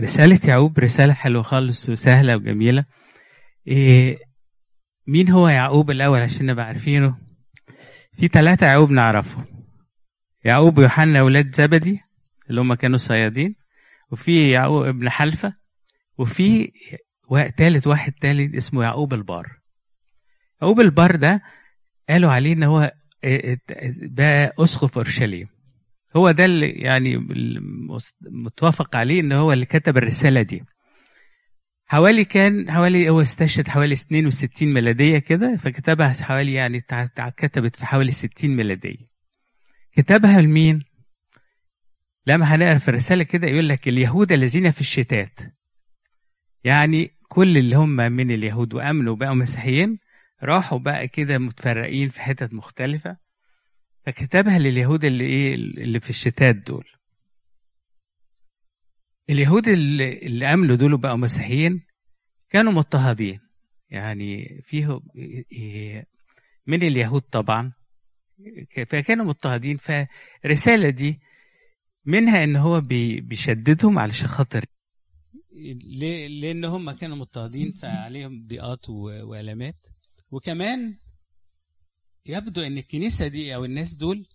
رسالة يعقوب رسالة حلوة خالص وسهلة وجميلة. إيه مين هو يعقوب الأول عشان نبقى عارفينه؟ في ثلاثة يعقوب نعرفه. يعقوب ويوحنا أولاد زبدي اللي هم كانوا صيادين وفي يعقوب ابن حلفة وفي تالت واحد تالت اسمه يعقوب البار. يعقوب البار ده قالوا عليه إن هو بقى أسقف أورشليم. هو ده اللي يعني متوافق عليه إن هو اللي كتب الرسالة دي. حوالي كان حوالي هو استشهد حوالي 62 ميلادية كده فكتبها حوالي يعني كتبت في حوالي 60 ميلادية. كتبها لمين؟ لما هنقرأ في الرسالة كده يقول لك اليهود الذين في الشتات. يعني كل اللي هم من اليهود وأمنوا بقوا مسيحيين راحوا بقى كده متفرقين في حتت مختلفة. فكتبها لليهود اللي إيه اللي في الشتات دول. اليهود اللي, اللي امنوا دول بقوا مسيحيين كانوا مضطهدين. يعني فيهم من اليهود طبعا. فكانوا مضطهدين. فالرسالة دي منها إن هو بيشددهم علشان خاطر لأن هم كانوا مضطهدين فعليهم ضيقات والامات وكمان يبدو إن الكنيسة دي أو الناس دول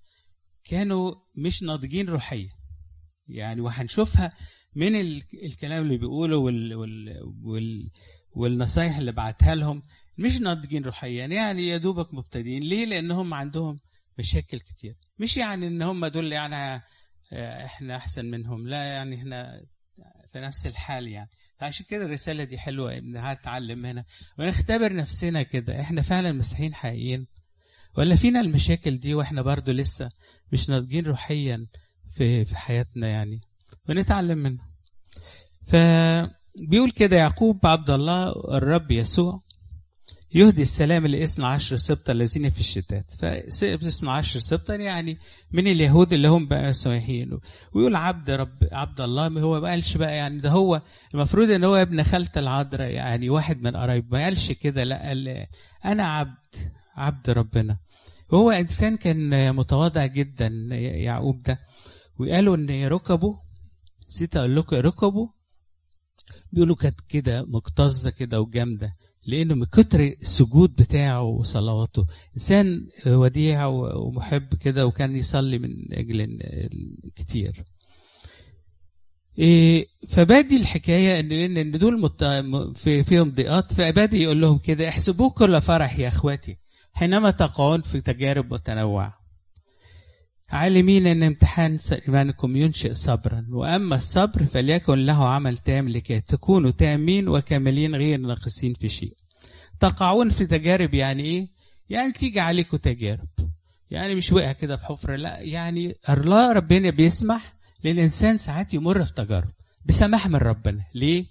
كانوا مش ناضجين روحيا. يعني وهنشوفها من الكلام اللي بيقوله وال وال وال والنصايح اللي بعتها لهم مش ناضجين روحيا. يعني يا دوبك مبتدئين. ليه؟ لأنهم عندهم مشاكل كتير. مش يعني إن هم دول يعني إحنا أحسن منهم. لا يعني إحنا في نفس الحال يعني. فعشان كده الرسالة دي حلوة إنها تعلم هنا. ونختبر نفسنا كده. إحنا فعلا مسيحيين حقيقيين؟ ولا فينا المشاكل دي وإحنا برضو لسه مش ناضجين روحيا في في حياتنا يعني ونتعلم منه. فبيقول كده يعقوب عبد الله الرب يسوع يهدي السلام لاثنى عشر سبطة الذين في الشتات. فاثنى عشر سبطة يعني من اليهود اللي هم بقى مسيحيين ويقول عبد رب عبد الله ما هو ما قالش بقى يعني ده هو المفروض إن هو ابن خالة العذراء يعني واحد من قرايب. ما قالش كده لا قال أنا عبد عبد ربنا. وهو إنسان كان متواضع جدا يعقوب ده. وقالوا إن ركبه نسيت أقول لكم ركبه؟ بيقولوا كانت كده مكتظة كده وجامدة لأنه من كتر السجود بتاعه وصلواته إنسان وديع ومحب كده وكان يصلي من أجل كتير إيه فبادي الحكاية إن إن دول. في فيهم ضيقات فبادي يقول لهم كده احسبوه كل فرح يا إخواتي. حينما تقعون في تجارب متنوعة عالمين أن امتحان إيمانكم ينشئ صبرا وأما الصبر فليكن له عمل تام لكي تكونوا تامين وكاملين غير ناقصين في شيء. تقعون في تجارب يعني إيه؟ يعني تيجي عليكم تجارب. يعني مش وقع كده في حفره لا يعني الله ربنا بيسمح للإنسان ساعات يمر في تجارب بسماح من ربنا. ليه؟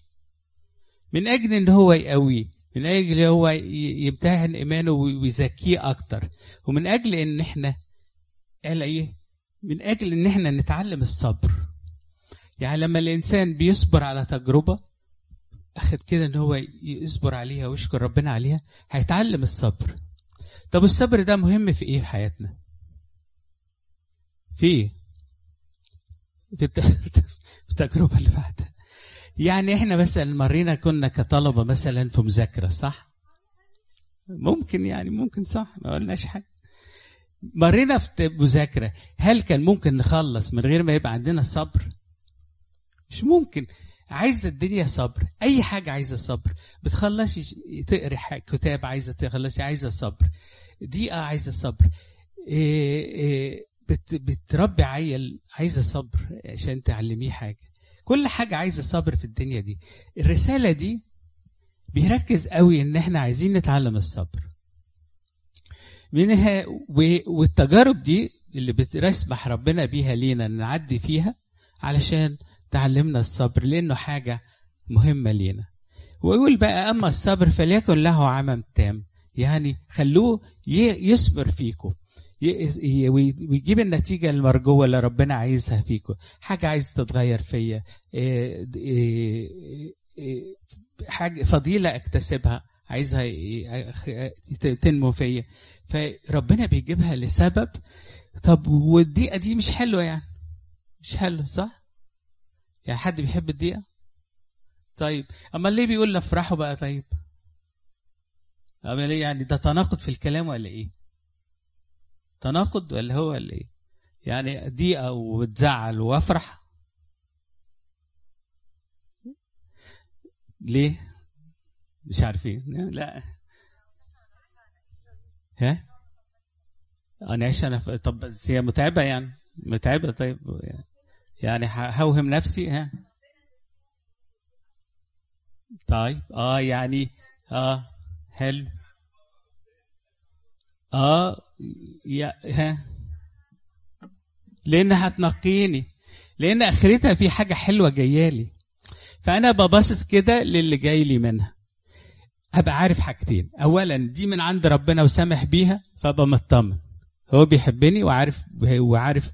من أجل إن هو يقويه. من أجل هو يمتحن إيمانه ويزكيه أكتر. ومن أجل إن إحنا قال إيه؟ من أجل إن إحنا نتعلم الصبر. يعني لما الإنسان بيصبر على تجربة اخد كده إن هو يصبر عليها ويشكر ربنا عليها هيتعلم الصبر. طب الصبر ده مهم في إيه في حياتنا؟ في إيه؟ في, الت... في التجربة اللي بعدها. يعني إحنا مثلا مرينا كنا كطلبة مثلا في مذاكرة صح؟ ممكن يعني ممكن صح ما قلناش حاجة. مرينا في مذاكرة هل كان ممكن نخلص من غير ما يبقى عندنا صبر؟ مش ممكن. عايزة الدنيا صبر أي حاجة عايزة صبر. بتخلصي تقري كتاب عايزة تخلصي عايزة صبر. دقيقة عايزة صبر. إيه إيه بت بتربي عيل عايزة صبر عشان تعلميه حاجة. كل حاجة عايزة صبر في الدنيا دي. الرسالة دي بيركز قوي إن إحنا عايزين نتعلم الصبر. منها والتجارب دي اللي بتسمح ربنا بيها لينا نعدي فيها علشان تعلمنا الصبر لأنه حاجة مهمة لينا. ويقول بقى أما الصبر فليكن له عمل تام يعني خلوه يصبر فيكم. ويجيب النتيجه المرجوه اللي ربنا عايزها فيكم. حاجة عايز تتغير فيا. حاجة فضيلة اكتسبها. عايزها تنمو فيا. فربنا بيجيبها لسبب. طب والدقيقة دي مش حلوة يعني. مش حلو صح؟ يعني حد بيحب الدقيقة؟ طيب اما ليه بيقول افرحوا بقى طيب؟ اما ليه يعني؟ ده تناقض في الكلام ولا إيه؟ تناقض ولا هو ولا إيه يعني ضيقة وتزعل وافرح؟ ليه؟ مش عارفين. لا. ها؟ أنا عايش أنا في... طب بس هي متعبة يعني. متعبة طيب. يعني هوهم نفسي ها؟ طيب. آه يعني آه حلو. آه يا ها؟ لأن هتنقيني. لأن آخرتها في حاجة حلوة جاية لي. فأنا ببصص كده للي جاي لي منها. هبقى عارف حاجتين. اولا دي من عند ربنا وسامح بيها فأبقى مطمن. هو بيحبني وعارف وعارف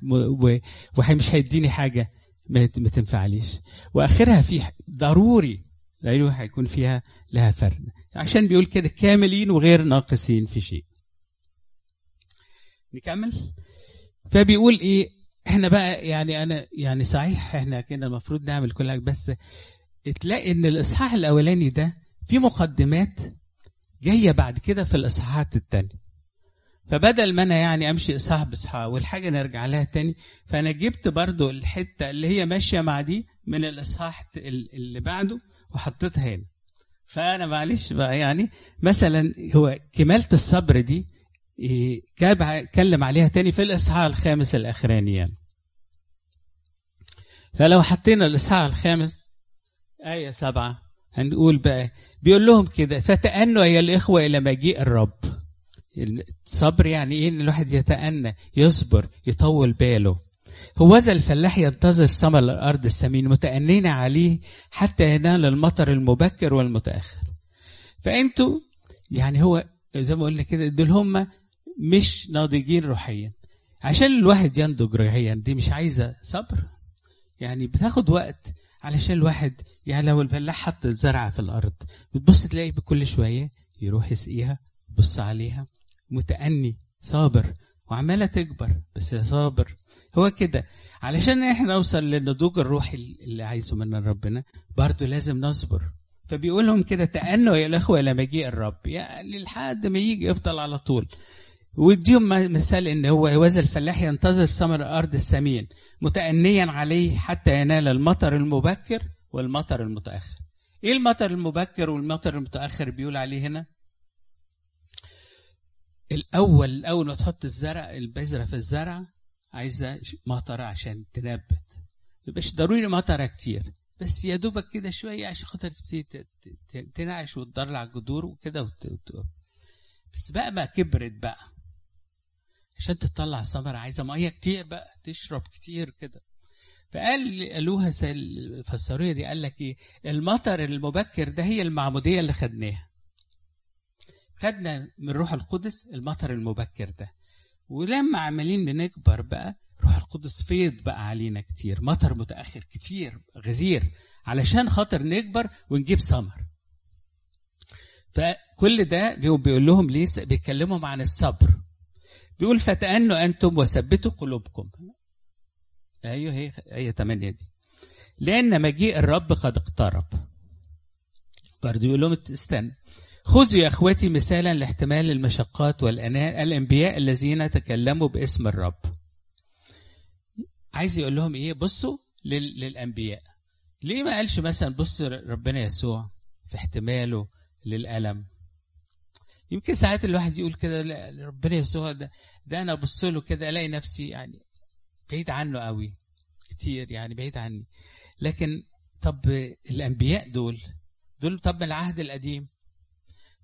ومش هيديني حاجة. ما تنفعليش. وآخرها في ضروري. لأنه هيكون فيها لها فرد. عشان بيقول كده كاملين وغير ناقصين في شيء. نكمل. فبيقول إيه إحنا بقى يعني أنا يعني صحيح إحنا كده المفروض نعمل كل حاجة بس تلاقي إن الإصحاح الأولاني ده في مقدمات جاية بعد كده في الإصحاحات التانية. فبدل ما أنا يعني أمشي إصحاح بإصحاح والحاجة نرجع لها تاني فأنا جبت برضو الحتة اللي هي ماشية مع دي من الإصحاح اللي بعده وحطيتها هنا. فأنا معلش بقى يعني مثلا هو كمالة الصبر دي جاب اتكلم عليها تاني في الإصحاح الخامس الأخراني يعني. فلو حطينا الإصحاح الخامس آية سبعة هنقول بقى بيقول لهم كده فتأنوا يا الإخوة إلى مجيء الرب. الصبر يعني إيه؟ إن الواحد يتأنى يصبر يطول باله. هوذا الفلاح ينتظر ثمر الأرض السمين متأنين عليه حتى ينال المطر المبكر والمتأخر. فأنتوا يعني هو زي ما قلنا كده دول هم مش ناضجين روحيا. عشان الواحد ينضج روحيا دي مش عايزة صبر. يعني بتاخد وقت علشان الواحد يعني لو الفلاح حط الزرعة في الأرض. بتبص تلاقي بكل شوية يروح يسقيها يبص عليها. متأني صابر. وعمالة تكبر بس صابر. هو كده. علشان إحنا نوصل للنضوج الروحي اللي عايزه منا ربنا برضه لازم نصبر. فبيقول لهم كده تأنوا يا الأخوة إلى مجيء الرب. يعني لحد ما يجي يفضل على طول. ويديهم مثال إن هو هوذا الفلاح ينتظر ثمر الأرض السمين متأنيا عليه حتى ينال المطر المبكر والمطر المتأخر. إيه المطر المبكر والمطر المتأخر بيقول عليه هنا؟ الأول اول ما تحط الزرع البذرة في الزرع عايزة مطره عشان تنبت. مش ضروري مطره كتير بس يا دوبك كده شوية عشان خاطر تبتدي تنعش وتضلع جذور وكده بس بقى ما كبرت بقى عشان تطلع ثمرة عايزة مية كتير بقى تشرب كتير كده. فقال قالوها الفسرية دي قال لك إيه؟ المطر المبكر ده هي المعمودية اللي خدناها. خدنا من روح القدس المطر المبكر ده. ولما عمالين بنكبر بقى روح القدس فيض بقى علينا كتير مطر متأخر كتير غزير علشان خاطر نكبر ونجيب ثمر. فكل ده بيقول لهم ليه؟ بيتكلموا عن الصبر. بيقول فتأنوا أنتم وثبتوا قلوبكم. أيوه هي هي 8 دي. لأن مجيء الرب قد اقترب. برضه يقول لهم استنى. خذوا يا إخوتي مثالا لاحتمال المشقات والاناء الأنبياء الذين تكلموا باسم الرب. عايز يقول لهم إيه؟ بصوا لل... للأنبياء. ليه ما قالش مثلا بص ربنا يسوع في احتماله للألم؟ يمكن ساعات الواحد يقول كده ربنا يسوع ده ده أنا أبص له كده ألاقي نفسي يعني بعيد عنه قوي كتير يعني بعيد عني. لكن طب الأنبياء دول دول طب من العهد القديم.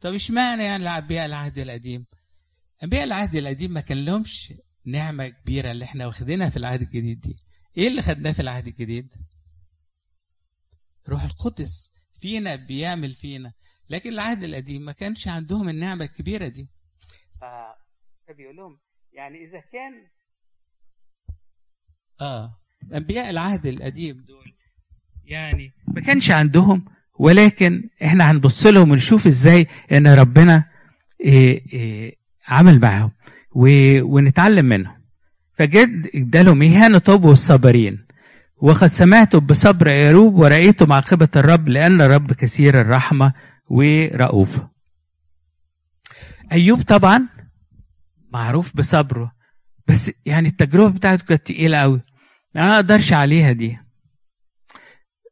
طب اشمعنى يعني انبياء العهد القديم؟ أنبياء العهد القديم ما كان لهمش نعمة كبيرة اللي إحنا واخدينها في العهد الجديد دي. إيه اللي خدناه في العهد الجديد؟ روح القدس. فينا بيعمل فينا. لكن العهد القديم ما كانش عندهم النعمة الكبيرة دي. فبيقول لهم يعني إذا كان آه أنبياء العهد القديم دول يعني ما كانش عندهم ولكن إحنا هنبص لهم ونشوف إزاي إن ربنا إيه إيه عمل معاهم ونتعلم منهم. فجد ادالهم إيه هانوا طوبوا الصابرين وقد سمعت بصبر أيوب ورأيت عاقبة الرب لأن الرب كثير الرحمة ورؤوف. أيوب طبعا معروف بصبره بس يعني التجربة بتاعته كانت تقيلة قوي أنا ما أقدرش عليها دي.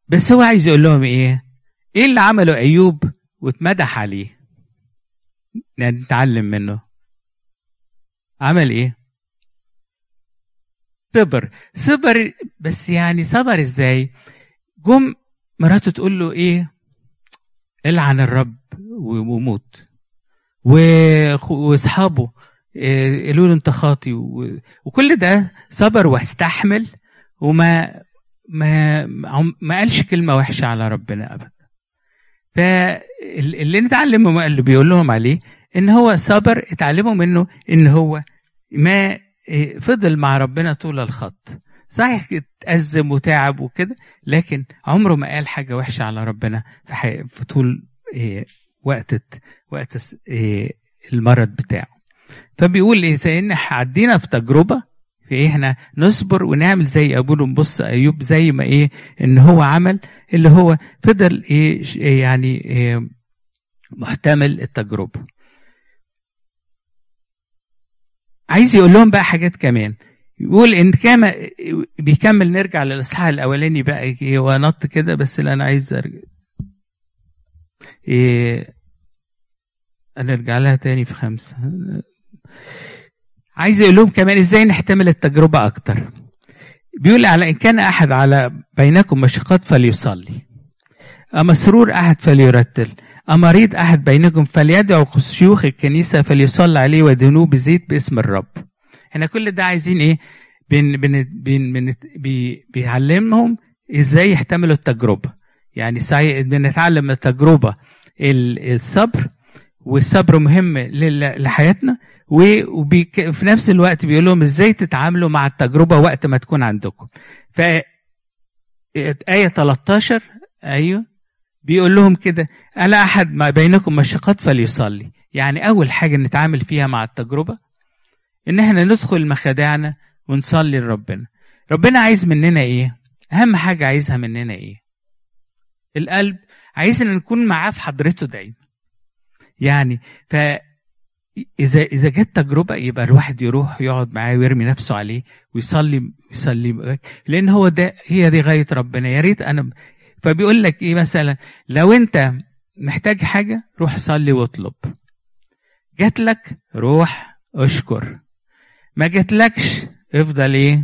بس هو عايز يقول لهم إيه؟ إيه اللي عمله أيوب واتمدح عليه؟ يعني نتعلم منه. عمل إيه؟ صبر. صبر بس يعني صبر إزاي؟ جم مراته تقول له إيه؟ إلعن الرب وموت. وأصحابه قالوا له أنت خاطي. وكل ده صبر واستحمل وما ما ما قالش كلمة وحشة على ربنا ابدا. فاللي نتعلمه اللي بيقول لهم عليه إن هو صبر اتعلموا منه إن هو ما فضل مع ربنا طول الخط. صحيح اتأزم وتعب وكده لكن عمره ما قال حاجة وحشة على ربنا في, في طول وقت وقت المرض بتاعه. فبيقول إذا إن عدينا في تجربة في إيه إحنا نصبر ونعمل زي أبونا نبص أيوب زي ما إيه إن هو عمل اللي هو فضل إيه يعني إيه محتمل التجربة. عايز يقول لهم بقى حاجات كمان. يقول إن كان بيكمل نرجع للإصحاح الأولاني بقى إيه ونط كده بس اللي أنا عايز أرجع. إيه نرجع لها تاني في خمسة. عايز يقول لهم كمان إزاي نحتمل التجربة أكتر. بيقول على إن كان أحد على بينكم مشقات فليصلي. أما سرور أحد فليرتل. أمريض أحد بينكم فليدعو شيوخ الكنيسة فليصلي عليه ودهنوه بزيت باسم الرب. إحنا كل ده عايزين إيه؟ بن بن بن بن بي بيعلمهم إزاي يحتملوا التجربة. يعني بنتعلم من التجربة الصبر والصبر مهم لحياتنا وفي نفس الوقت بيقول لهم إزاي تتعاملوا مع التجربة وقت ما تكون عندكم. ف آية 13 أيوه بيقول لهم كده ألا أحد ما بينكم مشقات فليصلي. يعني أول حاجة نتعامل فيها مع التجربة إن إحنا ندخل مخادعنا ونصلي لربنا. ربنا عايز مننا إيه؟ أهم حاجة عايزها مننا إيه؟ القلب. عايزنا نكون معاه في حضرته دايما. يعني ف إذا إذا جت تجربة يبقى الواحد يروح يقعد معاه ويرمي نفسه عليه ويصلي يصلي لأن هو ده هي دي غاية ربنا. يا ريت أنا فبيقول لك إيه مثلا؟ لو أنت محتاج حاجة روح صلي واطلب. جات لك روح اشكر. ما جاتلكش افضل إيه؟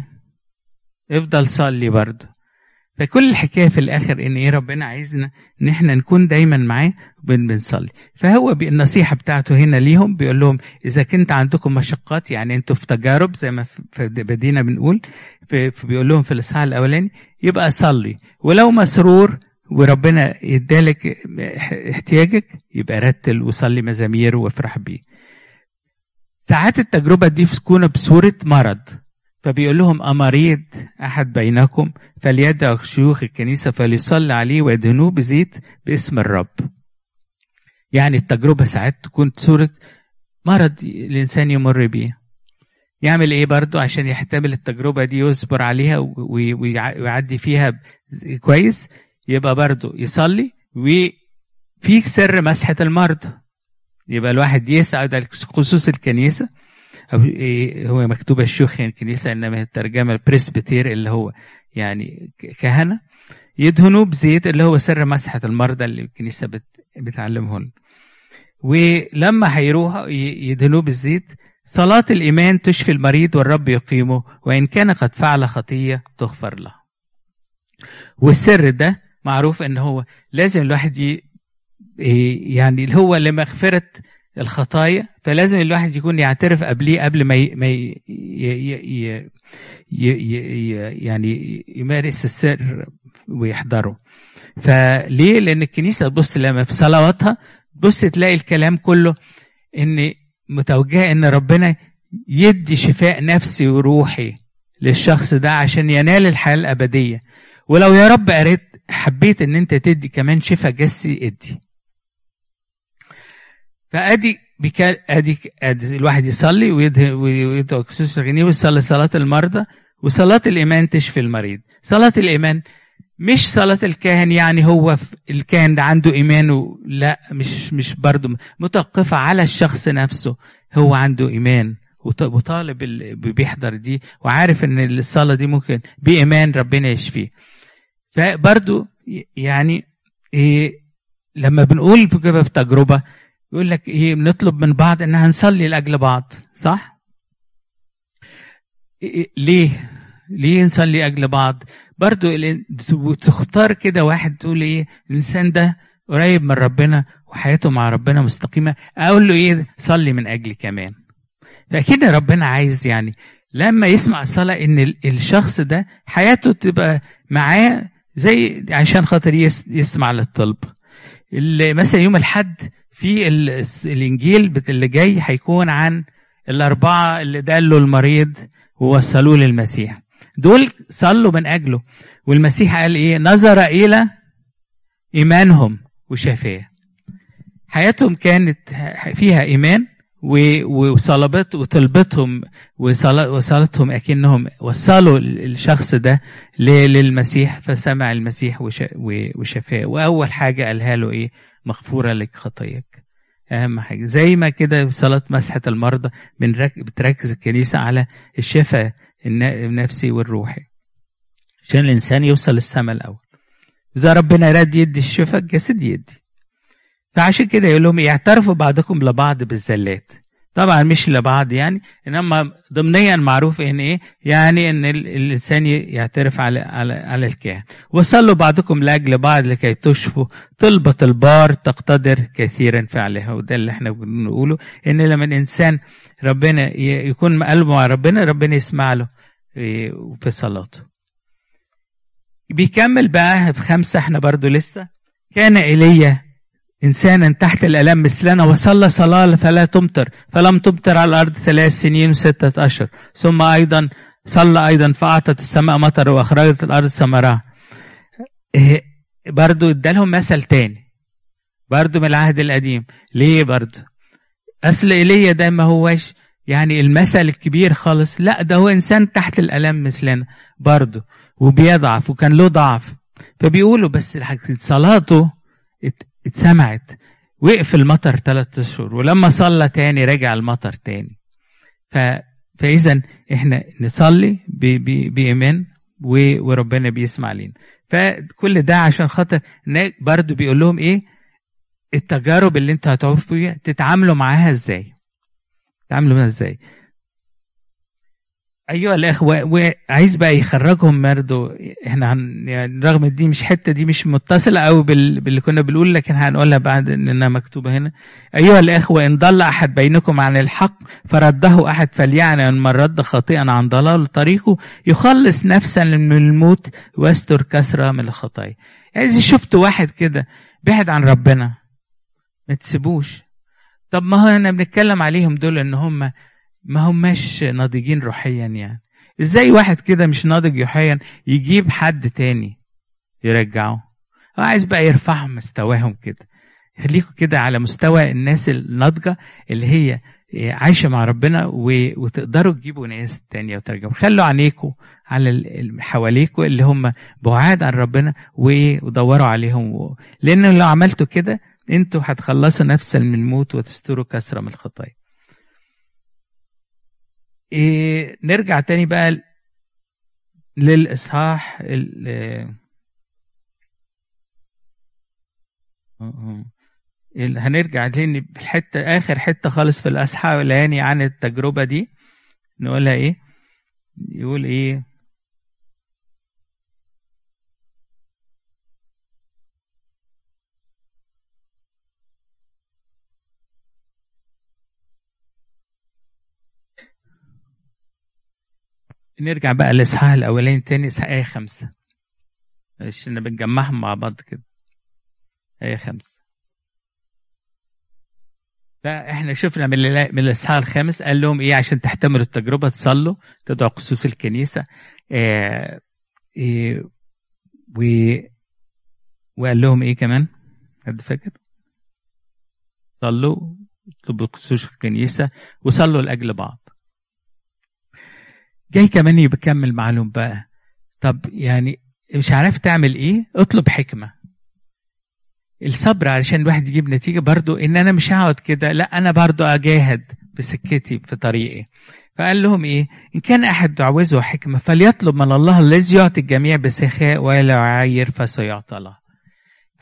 افضل صلي برضه. فكل الحكاية في الآخر إن إيه ربنا عايزنا إن إحنا نكون دايما معاه بنصلي. فهو النصيحة بتاعته هنا ليهم بيقول لهم إذا كنت عندكم مشقات يعني أنتوا في تجارب زي ما بدينا بنقول بيقول لهم في الإصحاح الأولاني يبقى صلي. ولو مسرور وربنا ادالك احتياجك يبقى رتل وصلي مزامير وافرح بيه. ساعات التجربة دي تكون بصورة مرض فبيقول لهم أمريض أحد بينكم فليدعو شيوخ الكنيسة فليصلي عليه ويدهنوه بزيت باسم الرب. يعني التجربة ساعات تكون صورة مرض الإنسان يمر بيه. يعمل إيه برضه عشان يحتمل التجربة دي يصبر عليها ويعدي فيها كويس؟ يبقى برضه يصلي وفي سر مسحة المرضى يبقى الواحد يسعد خصوص الكنيسة. أو هو مكتوبة الشيوخ يعني الكنيسة إنما الترجمة البريسبتير اللي هو يعني كهنة. يدهنوا بزيت اللي هو سر مسحة المرضى اللي الكنيسة بتعلمهم ولما هيروحوا يدهنوه بالزيت صلاة الإيمان تشفي المريض والرب يقيمه وإن كان قد فعل خطية تغفر له. والسر ده معروف إن هو لازم الواحد. يعني اللي هو لمغفرة الخطايا فلازم الواحد يكون يعترف قبليه قبل ما. ما. يعني يمارس السر ويحضره فليه لأن الكنيسة تبص لما في صلواتها تبص تلاقي الكلام كله إن متوجهة إن ربنا يدي شفاء نفسي وروحي للشخص ده عشان ينال الحياة الأبدية ولو يا رب قريت حبيت إن أنت تدي كمان شفاء جسي ادي فأدي بكال أدي الواحد يصلي ويدعو كسوس ويصلي صلاة المرضى وصلاة الإيمان تشفي المريض. صلاة الإيمان مش صلاة الكاهن يعني هو الكاهن ده عنده إيمان لا مش مش برضه متوقفة على الشخص نفسه. هو عنده إيمان. وطالب اللي بيحضر دي وعارف إن الصلاة دي ممكن بإيمان ربنا يشفيه. فبرضو يعني إيه لما بنقول في تجربه يقول لك إيه بنطلب من بعض ان هنصلي لأجل بعض صح؟ ليه؟ ليه نصلي أجل بعض؟ برضو تختار كده واحد تقول إيه الإنسان ده قريب من ربنا وحياته مع ربنا مستقيمة أقول له إيه صلي من اجلي كمان. فأكيد ربنا عايز يعني لما يسمع الصلاه إن الشخص ده حياته تبقى معاه زي عشان خاطر يسمع للطلب. مثلا يوم الحد في الإنجيل اللي جاي هيكون عن الأربعة اللي دلوا المريض ووصلوه للمسيح. دول صلوا من أجله. والمسيح قال إيه؟ نظر إلى إيمانهم وشفاه حياتهم كانت فيها إيمان وصلبت وطلبتهم وصلتهم أكنهم وصلوا الشخص ده للمسيح فسمع المسيح وشفاه وأول حاجة قالها له إيه؟ مغفورة لك خطاياك. أهم حاجة زي ما كده صلاة مسحة المرضى بتركز الكنيسة على الشفاء النفسي والروحي. عشان الإنسان يوصل للسماء الأول. إذا ربنا راد يدي الشفاء الجسد يدي. فعشان كده يقول لهم يعترفوا بعضكم لبعض بالزلات. طبعا مش لبعض يعني إنما ضمنيا معروف إن إيه؟ يعني إن الإنسان يعترف على على على الكاهن وصلوا بعضكم لأجل بعض لكي تشفوا طلبة البار تقتدر كثيرا فعلها وده اللي إحنا بنقوله إن لما الإنسان ربنا يكون قلبه مع ربنا ربنا يسمع له في صلاته. بيكمل بقى في خمسة إحنا برضو لسه. كان إيليا إنسانا تحت الألم مثلنا وصلى صلاة فلا تمطر فلم تمطر على الأرض ثلاث سنين وستة أشهر. ثم أيضا صلى أيضا فأعطت السماء مطر وأخرجت الأرض ثمرها إيه برضو ادالهم مثل تاني. برضو من العهد القديم. ليه برضو؟ أصل إيليا ده ما هوش يعني المثل الكبير خالص. لا ده هو إنسان تحت الألم مثلنا برضو وبيضعف وكان له ضعف. فبيقولوا بس صلاته اتسمعت. وقف المطر ثلاثة أشهر ولما صلى تاني رجع المطر تاني. ف... فإذا إحنا نصلي ب... ب... بإيمان و... وربنا بيسمع لنا فكل ده عشان خاطر برضه بيقول لهم إيه؟ التجارب اللي أنتوا هتعرفوا فيها تتعاملوا معاها إزاي؟ تتعاملوا معاها إزاي؟ ايها الاخوه وعايز بقى يخرجهم برضه إحنا هن يعني رغم دي مش حتة دي مش متصلة قوي بال... باللي كنا بنقول لكن هنقولها بعد إنها مكتوبة هنا. ايها الاخوه ان ضل أحد بينكم عن الحق فرده أحد فليعني إن من رد خاطئا عن ضلال طريقه يخلص نفسا من الموت ويستر كثره من الخطايا. عايز شفت واحد كده بعد عن ربنا؟ ما تسيبوش. طب ما هو أنا بنتكلم عليهم دول إن هم ما هماش ناضجين روحيا يعني. إزاي واحد كده مش ناضج روحيا يجيب حد تاني يرجعه؟ هو عايز بقى يرفعهم مستواهم كده. خليكم كده على مستوى الناس الناضجة اللي هي عايشة مع ربنا وتقدروا تجيبوا ناس تانية وترجعوا. خلوا عينيكم على حواليكم اللي هم بعاد عن ربنا ودوروا عليهم. لأن لو عملتوا كده أنتوا هتخلصوا نفسا من الموت وتستروا كثرة من الخطايا. إيه نرجع تاني بقى للإصحاح هنرجع تاني بالحتة آخر حتة خالص في الأصحاح الأولاني عن التجربة دي نقولها إيه؟ يقول إيه؟ نرجع بقى للإصحاح الأولاني تاني إصحاح آية خمسة. عشان بنجمعهم مع بعض كده. آية خمسة. فاحنا شفنا من من الإصحاح الخامس قال لهم إيه عشان تحتملوا التجربة تصلوا تدعوا قصوص الكنيسة. آه إيه و وقال لهم إيه كمان؟ حد فاكر؟ صلوا اطلبوا قصوص الكنيسة وصلوا لأجل بعض. جاي كمان يكمل معلوم بقى. طب يعني مش عارف تعمل إيه؟ اطلب حكمة. الصبر علشان الواحد يجيب نتيجة برضو ان أنا مش هقعد كده لا أنا برضو اجاهد بسكتي في طريقي فقال لهم إيه؟ إن كان أحد عاوزه حكمة فليطلب من الله الذي يعطي الجميع بسخاء ولا يعاير فسيعطى له.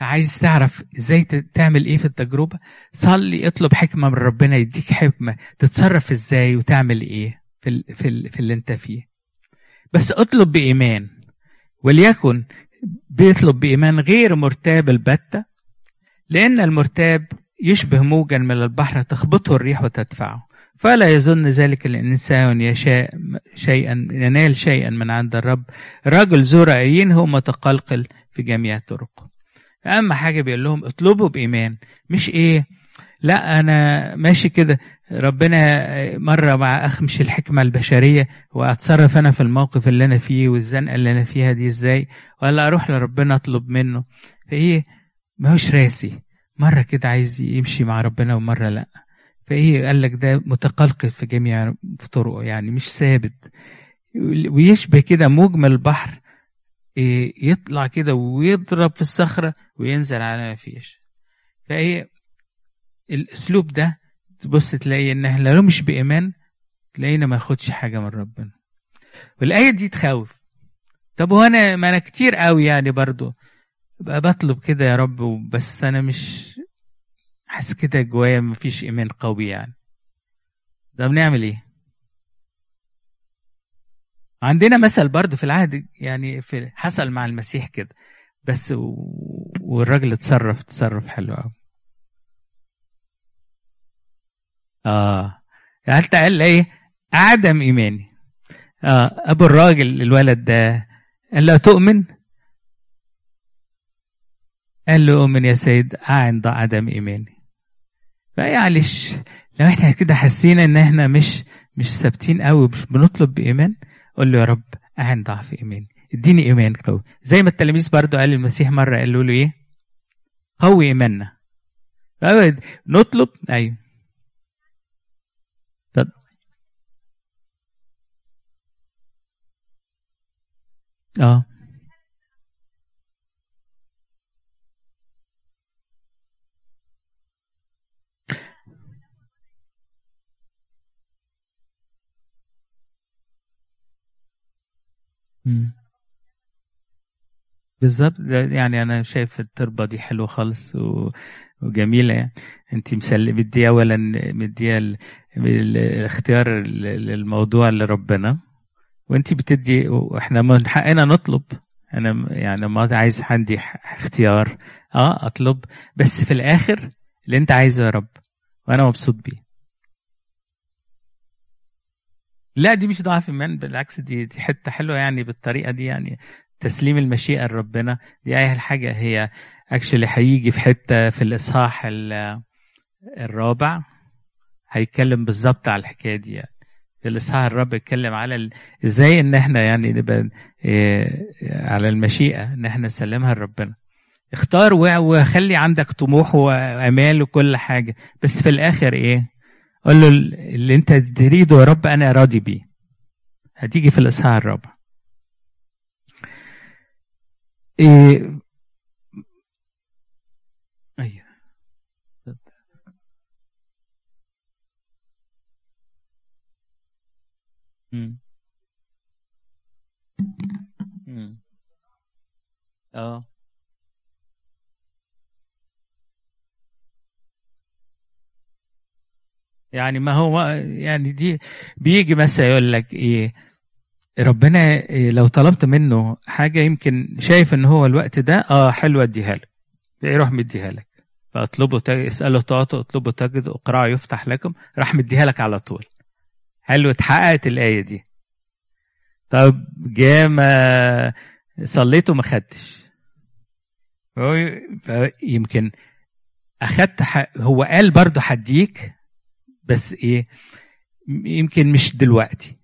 عايز تعرف إزاي تعمل إيه في التجربة؟ صلي اطلب حكمة من ربنا يديك حكمة تتصرف إزاي وتعمل إيه. في ال في, ال في اللي انت فيه. بس اطلب بإيمان. وليكن بيطلب بإيمان غير مرتاب البتة لأن المرتاب يشبه موجا من البحر تخبطه الريح وتدفعه. فلا يظن ذلك الإنسان يشاء شيئا ينال شيئا من عند الرب. رجل ذو رأيين هو متقلقل في جميع طرقه أهم حاجة بيقول لهم اطلبوا بإيمان. مش إيه؟ لا أنا ماشي كده. ربنا مرة مع أخمش الحكمة البشرية وأتصرف أنا في الموقف اللي أنا فيه والزنقة اللي أنا فيها دي إزاي؟ ولا أروح لربنا أطلب منه. فإيه؟ ماهوش راسي. مرة كده عايز يمشي مع ربنا ومرة لأ. فإيه؟ قال لك ده متقلقل في جميع في طرقه يعني مش ثابت. ويشبه كده مجمل البحر إيه يطلع كده ويضرب في الصخرة وينزل على ما فيش. فإيه؟ الأسلوب ده تبص تلاقي ان لو مش بإيمان تلاقينا ما ياخدش حاجة من ربنا. والآية دي تخوف. طب وأنا ما أنا كتير قوي يعني برضو. بقى بطلب كده يا رب بس أنا مش حاسس كده جوايا مفيش إيمان قوي يعني. ده بنعمل إيه؟ عندنا مثل برضه في العهد يعني في حصل مع المسيح كده. بس والراجل اتصرف تصرف حلو قوي. آه. حتى قال إيه؟ عدم إيماني. آه. أبو الراجل الولد ده قال له تؤمن؟ قال له أؤمن يا سيد عند عدم إيماني. فيعلش لو إحنا كده حسينا إن إحنا مش مش ثابتين قوي مش بنطلب بإيمان قول له يا رب اعن ضعف إيماني. إديني إيمان قوي. زي ما التلاميذ برضو قال المسيح مرة قالوا له إيه؟ قوي إيماننا. نطلب؟ أيوه. آه. بالظبط. يعني أنا شايف التربة دي حلوة خالص و... وجميلة يعني. انت مسل مدية اولا مدية الاختيار للموضوع لربنا. وانت بتدي وإحنا من حقنا نطلب. أنا يعني ما عايز عندي اختيار. آه اطلب. بس في الآخر اللي انت عايزه يا رب. وأنا مبسوط بيه. لا دي مش ضعف ايمان بالعكس دي دي حتة حلوة يعني بالطريقة دي يعني. تسليم المشيئة لربنا. دي أي حاجة. هي اكشلي هيجي في حتة في الإصحاح الرابع. هيتكلم بالظبط على الحكاية دي يعني. الاصحاح الرابع يتكلم على إزاي إن إحنا يعني نبقى إيه على المشيئة إن إحنا نسلمها لربنا. اختار وخلي عندك طموح وأمال وكل حاجة. بس في الآخر إيه؟ قول له اللي أنت تريده يا رب أنا راضي بيه. هتيجي في الإصحاح الرابع. إيه آه. يعني ما هو يعني دي بيجي مثلا يقول لك إيه ربنا إيه لو طلبت منه حاجة يمكن شايف إن هو الوقت ده آه حلوة أديها لك. يروح مديها لك. فاطلبوا تج... اسالوا تعطوا اطلبوا تجدوا اقرأوا يفتح لكم راح مديها لك على طول. حلو اتحققت الآية دي. طب جاء ما صليت وما خدتش. يمكن أخدت هو قال برضه هديك بس إيه يمكن مش دلوقتي.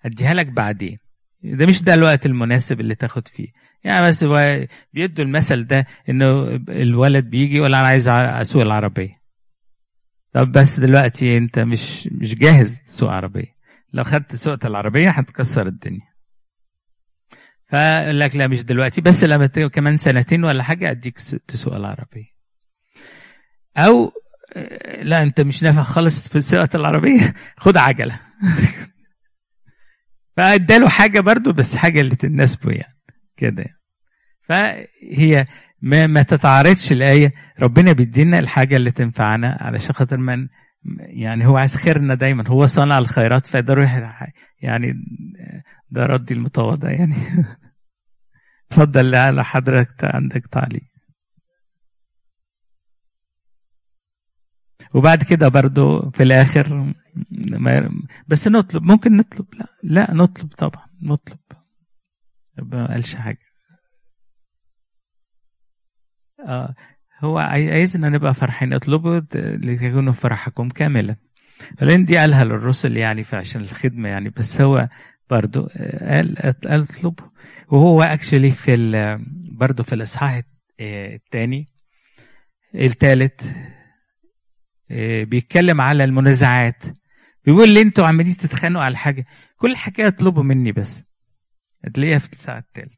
هديها لك بعدين. ده مش ده الوقت المناسب اللي تاخد فيه. يعني بس بيدوا المثل ده إنه الولد بيجي يقول أنا عايز أسوق العربية. طب بس دلوقتي انت مش مش جاهز تسوق عربية. لو خدت سوقة العربية هتكسر الدنيا. فقال لك لا مش دلوقتي بس لما كمان سنتين ولا حاجة أديك تسوق العربية. أو لا أنت مش نافع خالص في سوقة العربية. خد عجلة. فاداله حاجة برضو بس حاجة اللي تناسبه يعني. كده فهي ما, ما تتعارضش الآية. ربنا بيدينا الحاجة اللي تنفعنا علشان خاطر من يعني هو عايز خيرنا دايما. هو صانع الخيرات فده يعني ده ردي المتواضع. يعني اتفضل على حضرتك عندك تعليق. وبعد كده برضو في الآخر بس نطلب. ممكن نطلب؟ لا لا نطلب طبعا. نطلب. ما قالش حاجة. آه هو عايزنا نبقى فرحين. اطلبوا لتكونوا فرحكم كاملا. لأن دي قالها للرسل يعني فعشان الخدمة يعني بس هو برضو قال قال اطلبوا. وهو اكشلي في برضو في الإصحاح الثاني الثالث بيتكلم على المنازعات. بيقول لي أنتوا عمالين تتخانقوا على حاجة. كل حكايه اطلبوا مني بس. هتلاقيها في الساعة الثالث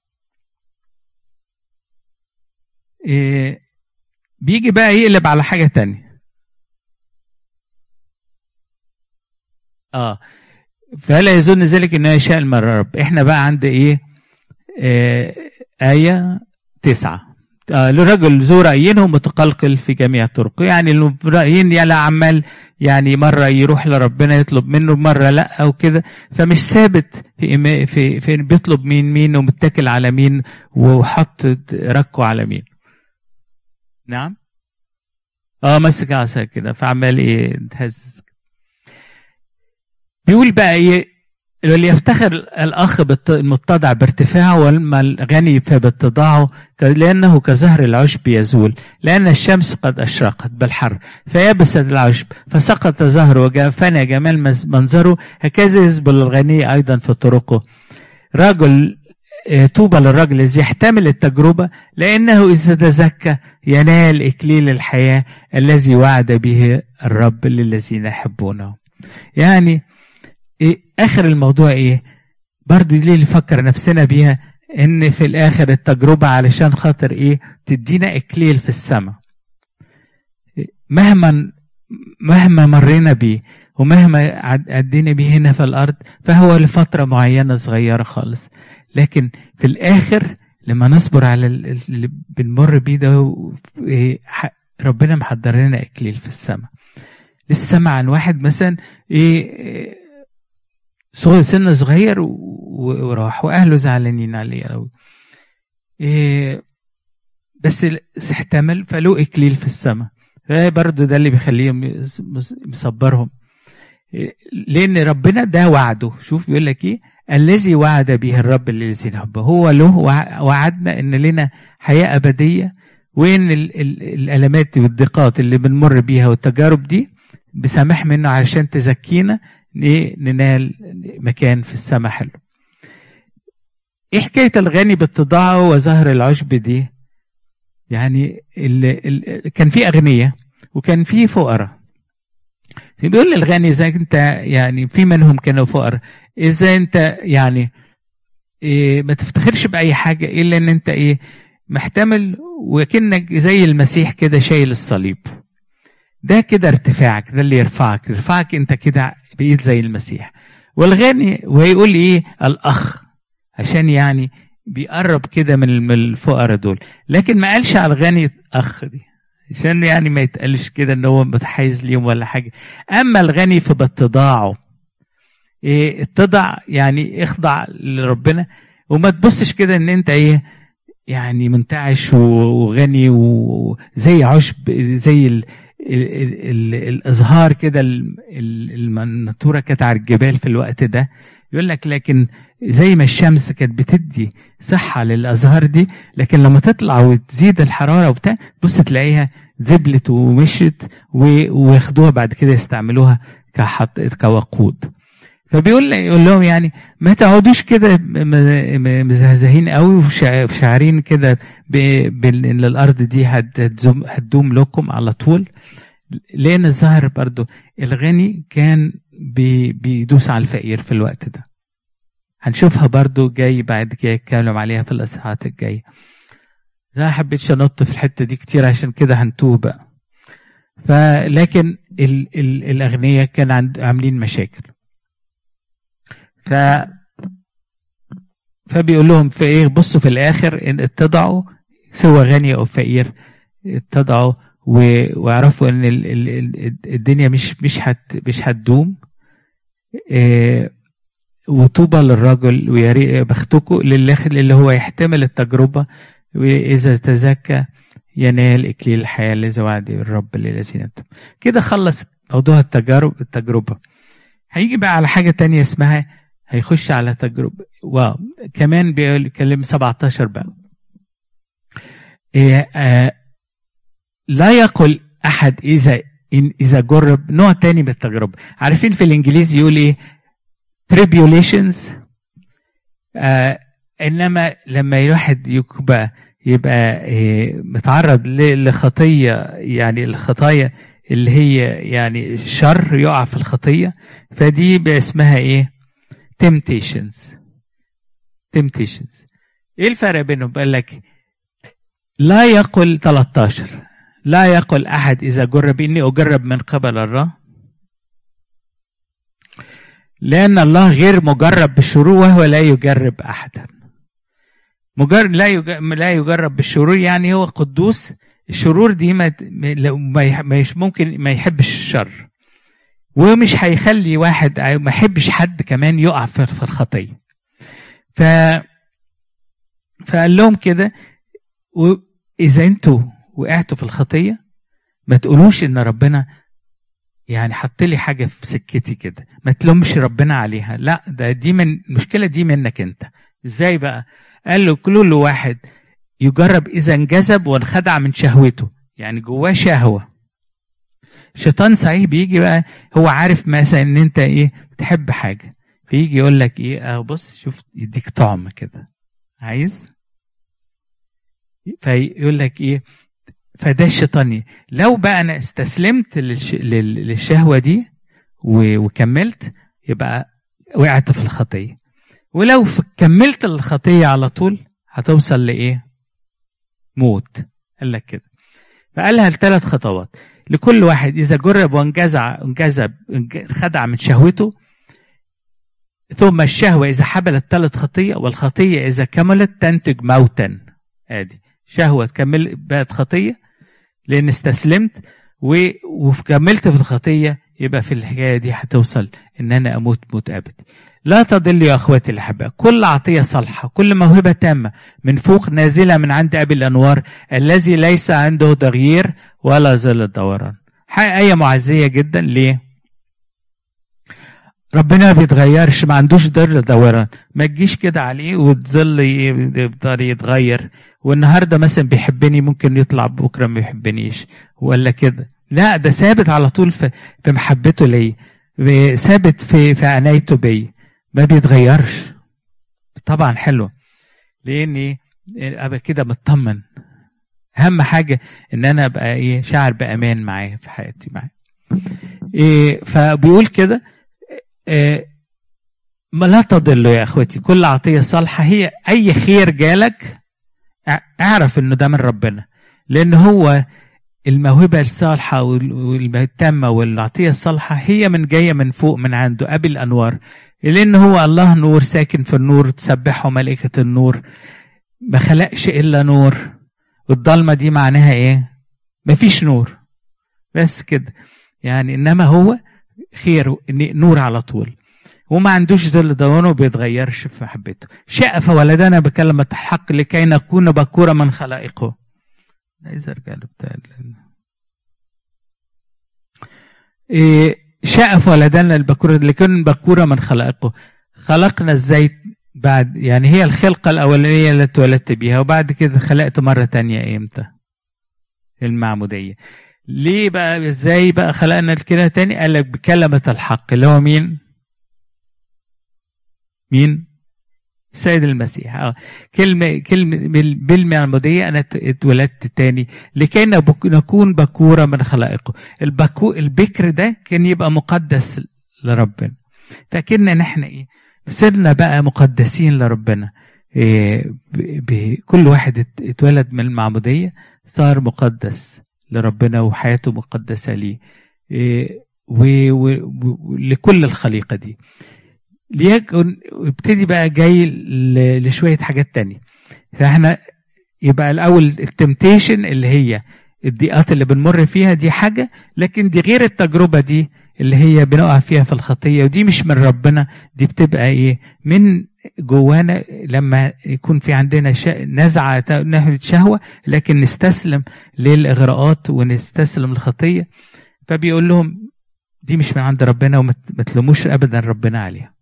بيجي بقى يقلب على حاجة تانية. آه. فلا يظن ذلك إنه يشاء المرة رب؟ إحنا بقى عند إيه؟ آه آية تسعة. آه لرجل ذو رأيين متقلقل في جميع طرقه. يعني رأيين يعني عمال يعني مرة يروح لربنا يطلب منه مرة لأ أو كده. فمش ثابت في في في بيطلب مين مين ومتكل على مين وحط ركه على مين. نعم؟ آه ماسك عصا كده فعمال إيه؟ تهزز بيقول بقى إيه؟ اللي يفتخر الأخ المتضع بارتفاعه واما الغني فباتضاعه لأنه كزهر العشب يزول لأن الشمس قد أشرقت بالحر فيبست العشب فسقط زهره وفنى جمال منظره هكذا يزبل الغني أيضا في طرقه. رجل طوبى للرجل الذي يحتمل التجربة لأنه اذا تزكى ينال إكليل الحياة الذي وعد به الرب للذين يحبونه. يعني إيه آخر الموضوع إيه؟ برضو اللي نفكر نفسنا بيها إن في الآخر التجربة علشان خاطر إيه؟ تدينا إكليل في السماء. مهما مهما مرينا بيه ومهما عدينا بيه هنا في الأرض فهو لفترة معينة صغيرة خالص. لكن في الآخر لما نصبر على اللي بنمر بيه ده ربنا محضر لنا إكليل في السماء. لسه عن واحد مثلا إيه سن صغير وراح وأهله زعلانين عليه قوي إيه بس احتمل فله إكليل في السماء. برضه ده اللي بيخليهم مصبرهم. إيه لأن ربنا ده وعده. شوف بيقول لك إيه؟ الذي وعد به الرب للذين يحبه هو له وعدنا إن لنا حياة أبدية. وان ال ال الألمات والضيقات اللي بنمر بيها والتجارب دي؟ بسامح منه علشان تزكينا ننال مكان في السماء حلو. إيه حكاية الغني باتضاعه وزهر العشب دي؟ يعني ال كان في اغنياء وكان في فقراء. بيقول للغني إذا أنت يعني في منهم كانوا فقراء إذا أنت يعني إيه ما تفتخرش بأي حاجة إلا إن أنت إيه محتمل وكأنك زي المسيح كده شايل الصليب. ده كده ارتفاعك ده اللي يرفعك. يرفعك أنت كده بقيت زي المسيح. والغني ويقول إيه؟ الأخ عشان يعني بيقرب كده من الفقراء دول. لكن ما قالش على الغني اخ دي. عشان يعني ما يتقالش كده ان هو متحيز ليهم ولا حاجة. أما الغني فباتضاعه. إيه اتضع يعني اخضع لربنا. وما تبصش كده ان انت إيه يعني منتعش وغني وزي عشب زي ال ال ال الإزهار كده المنطوره كانت على الجبال في الوقت ده. يقول لك لكن زي ما الشمس كانت بتدي صحة للأزهار دي لكن لما تطلع وتزيد الحرارة وبتاع بص تلاقيها زبلت ومشت وياخدوها بعد كده يستعملوها كحط كوقود. فبيقول يقول لهم يعني ما تقعدوش كده مزهزهين قوي وشاعرين كده ان الأرض دي هتدوم لكم على طول. لأن الظاهر برضو الغني كان بي بيدوس على الفقير في الوقت ده. هنشوفها برضو جاي بعد كده يتكلم عليها في الإصحاحات الجاية لا حبيتش أنط في الحتة دي كتير عشان كده هنتوه بقى. فلكن ال ال الأغنياء كان عند عاملين مشاكل. ف فبيقول لهم في إيه بصوا في الآخر إن اتضعوا سواء غني أو فقير اتضعوا واعرفوا إن ال ال الدنيا مش مش هت مش هتدوم. آه وطوبى للرجل ويا بختكم للي هو يحتمل التجربة وإذا تزكى ينال إكليل الحياة الذي وعد الرب للذين كده خلص موضوع التجارب التجربة. هيجي بقى على حاجة تانية اسمها هيخش على تجربه واو. كمان بيتكلم 17 بقى. إيه آه لا يقل أحد اذا إن إذا جرب نوع تاني من التجربة. عارفين في الإنجليزي يقول إيه؟ Tribulations. آه إنما لما الواحد يبقى يبقى إيه متعرض لخطية يعني الخطايا اللي هي يعني شر يقع في الخطية فدي اسمها إيه؟ temptations. temptations. إيه الفرق بينهم قال لك لا يقل 13 لا يقل أحد إذا جرب إني أجرب من قبل الله لأن الله غير مجرب بالشرور وهو لا يجرب أحدا. مجرد لا لا يجرب بالشرور يعني هو قدوس. الشرور دي ما ما ممكن ما يحبش الشر. ومش هيخلي واحد ما يحبش حد كمان يقع في الخطية. ف فقال لهم كده واذا أنتوا وقعتوا في الخطية ما تقولوش إن ربنا يعني حط لي حاجة في سكتي كده. ما تلومش ربنا عليها. لا ده دي من المشكلة دي منك انت. إزاي بقى؟ قال له كل واحد يجرب إذا انجذب وانخدع من شهوته. يعني جواه شهوة. الشيطان صحيح بيجي بقى هو عارف مثلا إن أنت إيه بتحب حاجة. فيجي يقول لك إيه آه بص شوف يديك طعم كده. عايز؟ فيقول لك إيه فده الشيطاني لو بقى أنا استسلمت للش... للشهوة دي. وكملت يبقى وقعت في الخطية. ولو كملت الخطية على طول هتوصل لإيه؟ موت. قال لك كده. فقالها الثلاث خطوات. لكل واحد إذا جرب وانجزع انجذب خدع من شهوته ثم الشهوة إذا حبلت ثلاث خطية والخطية إذا كملت تنتج موتا. آدي. شهوة تكمل بقت خطية لأن استسلمت وكملت في الخطية يبقى في الحكاية دي هتوصل إن أنا أموت موت أبدي لا تضل يا أخواتي الأحباء كل عطية صالحة كل موهبة تامة من فوق نازلة من عند أبي الأنوار الذي ليس عنده تغيير ولا ظل الدوران آية معزية جدا ليه؟ ربنا بيتغيرش ما عندوش ظل دوران ما تجيش كده عليه وتظل يفضل يتغير. والنهارده مثلا بيحبني ممكن يطلع بكرة ما يحبنيش. ولا كده؟ لا ده ثابت على طول في محبته ليا. ثابت في في عنايته بيا. ما بيتغيرش. طبعا حلو. لأن أبقى كده مطمن. أهم حاجة إن أنا أبقى إيه شاعر بأمان معاه في حياتي معاه. إيه فبيقول كده ما لا تضلوا يا إخوتي كل عطيه صالحة هي أي خير جالك اعرف إنه ده من ربنا لأن هو الموهبة الصالحة والتامة والعطية الصالحة هي من جاية من فوق من عنده أبي الأنوار لأن هو الله نور ساكن في النور تسبحه ملائكة النور ما خلقش إلا نور والضلمة دي معناها إيه؟ مفيش نور بس كده يعني إنما هو خير نور على طول. وما عندوش ظل دونه بيتغيرش في محبته شاء فولدنا بكلمة الحق لكي نكون بكورة من خلائقه. عايز ارجع بتاع إيه شاء فولدنا البكورة لكن بكورة من خلائقه. خلقنا إزاي بعد يعني هي الخلقة الأولانية اللي اتولدت بيها وبعد كده خلقت مرة تانية إمتى؟ المعمودية. ليه بقى إزاي بقى خلقنا كده تاني؟ قال لك بكلمة الحق اللي هو مين؟ مين؟ السيد المسيح. آه. كلمة كلمة بالمعمودية أنا اتولدت تاني لكي نكون بكورة من خلائقه. البكو البكر ده كان يبقى مقدس لربنا. فاكرنا ان إحنا إيه؟ صرنا بقى مقدسين لربنا. إيه كل واحد اتولد من المعمودية صار مقدس. لربنا وحياته مقدسة ليه ولكل الخليقة دي. ليكن ابتدي بقى جاي لشوية حاجات تانية. فاحنا يبقى الأول التمتيشن اللي هي الضيقات اللي بنمر فيها دي حاجة لكن دي غير التجربة دي اللي هي بنقع فيها في الخطية ودي مش من ربنا دي بتبقى إيه من جوانا لما يكون في عندنا نزعة ناحية شهوة لكن نستسلم للإغراءات ونستسلم للخطية. فبيقول لهم دي مش من عند ربنا وما تلوموش أبدا ربنا عليها.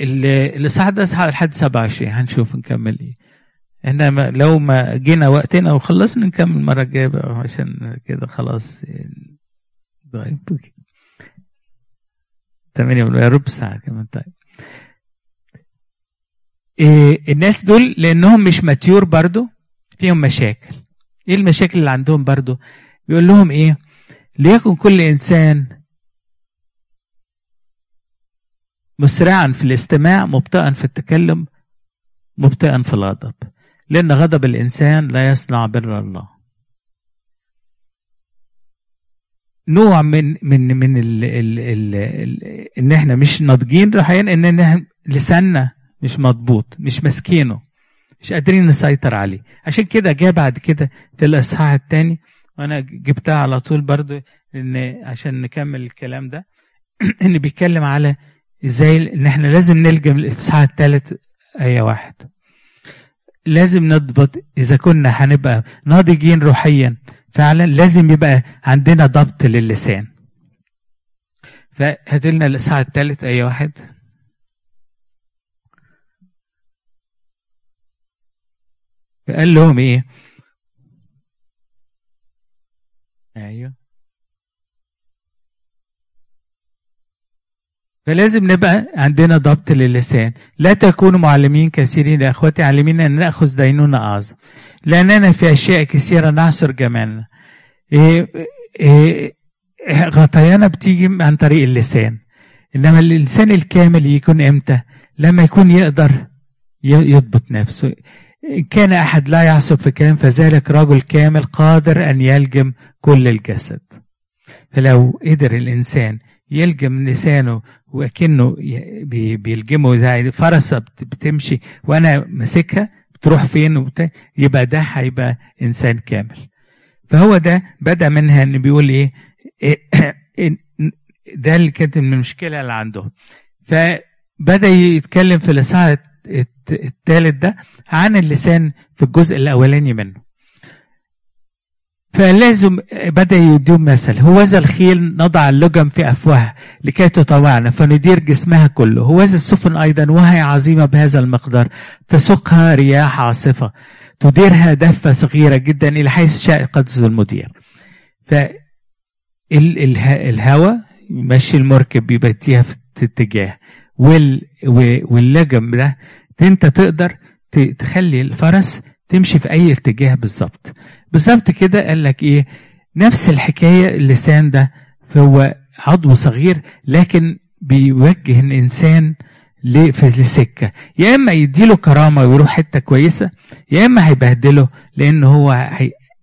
الإصحاح ده إصحاح لحد 27 هنشوف نكمل إيه. إحنا لو ما جينا وقتنا وخلصنا نكمل المرة الجاية عشان كده خلاص طيب تمانية يا رب ساعة كمان طيب. إيه الناس دول لأنهم مش ماتيور برضو فيهم مشاكل. إيه المشاكل اللي عندهم برضو؟ بيقول لهم إيه؟ ليكن كل إنسان مسرعا في الاستماع مبطئا في التكلم مبطئا في الغضب. لأن غضب الإنسان لا يصنع بر الله. نوع من من من ال ال ال ال إن إحنا مش ناضجين روحيا إن لساننا مش مضبوط مش ماسكينه مش قادرين نسيطر عليه. عشان كده جه بعد كده في الإصحاح الثاني وأنا جبتها على طول برضو إن عشان نكمل الكلام ده إن بيتكلم على إزاي إن إحنا لازم نلجم الإصحاح الثالث آية واحد. لازم نضبط إذا كنا هنبقى ناضجين روحيا فعلا لازم يبقى عندنا ضبط للسان. فهات لنا الإصحاح الثالث أي واحد؟ فقال لهم إيه؟ أيوه. فلازم نبقى عندنا ضبط للسان. لا تكونوا معلمين كثيرين يا إخوتي علمين أن نأخذ دينونة اعظم لاننا في أشياء كثيرة نعصر جمالنا إيه إيه غطيانا بتيجي عن طريق اللسان. إنما الإنسان الكامل يكون إمتى؟ لما يكون يقدر يضبط نفسه. كان أحد لا يعصب في كلام فذلك رجل كامل قادر أن يلجم كل الجسد. فلو قدر الإنسان يلجم لسانه وكأنه بيلجمه زي فرسة بتمشي وأنا ماسكها بتروح فين وبتاع يبقى ده هيبقى إنسان كامل. فهو ده بدأ منها إن بيقول إيه, إيه ده اللي كانت المشكلة اللي عندهم فبدأ يتكلم في الإصحاح الثالث ده عن اللسان في الجزء الأولاني منه. فلازم بدأ يديهم مثل. هوذا الخيل نضع اللجم في أفواهها لكي تطوعنا فندير جسمها كله. هوذا السفن أيضا وهي عظيمة بهذا المقدار. تسوقها رياح عاصفة. تديرها دفة صغيرة جدا إلى حيث شاء قدس المدير. فالهواء يمشي المركب بيبتيها في اتجاه. واللجم ده أنت تقدر تخلي الفرس تمشي في أي اتجاه بالظبط بالظبط كده قال لك إيه؟ نفس الحكاية اللسان ده فهو عضو صغير لكن بيوجه الإنسان في السكه يا إما يديله كرامة ويروح حتة كويسة يا إما هيبهدله لأن هو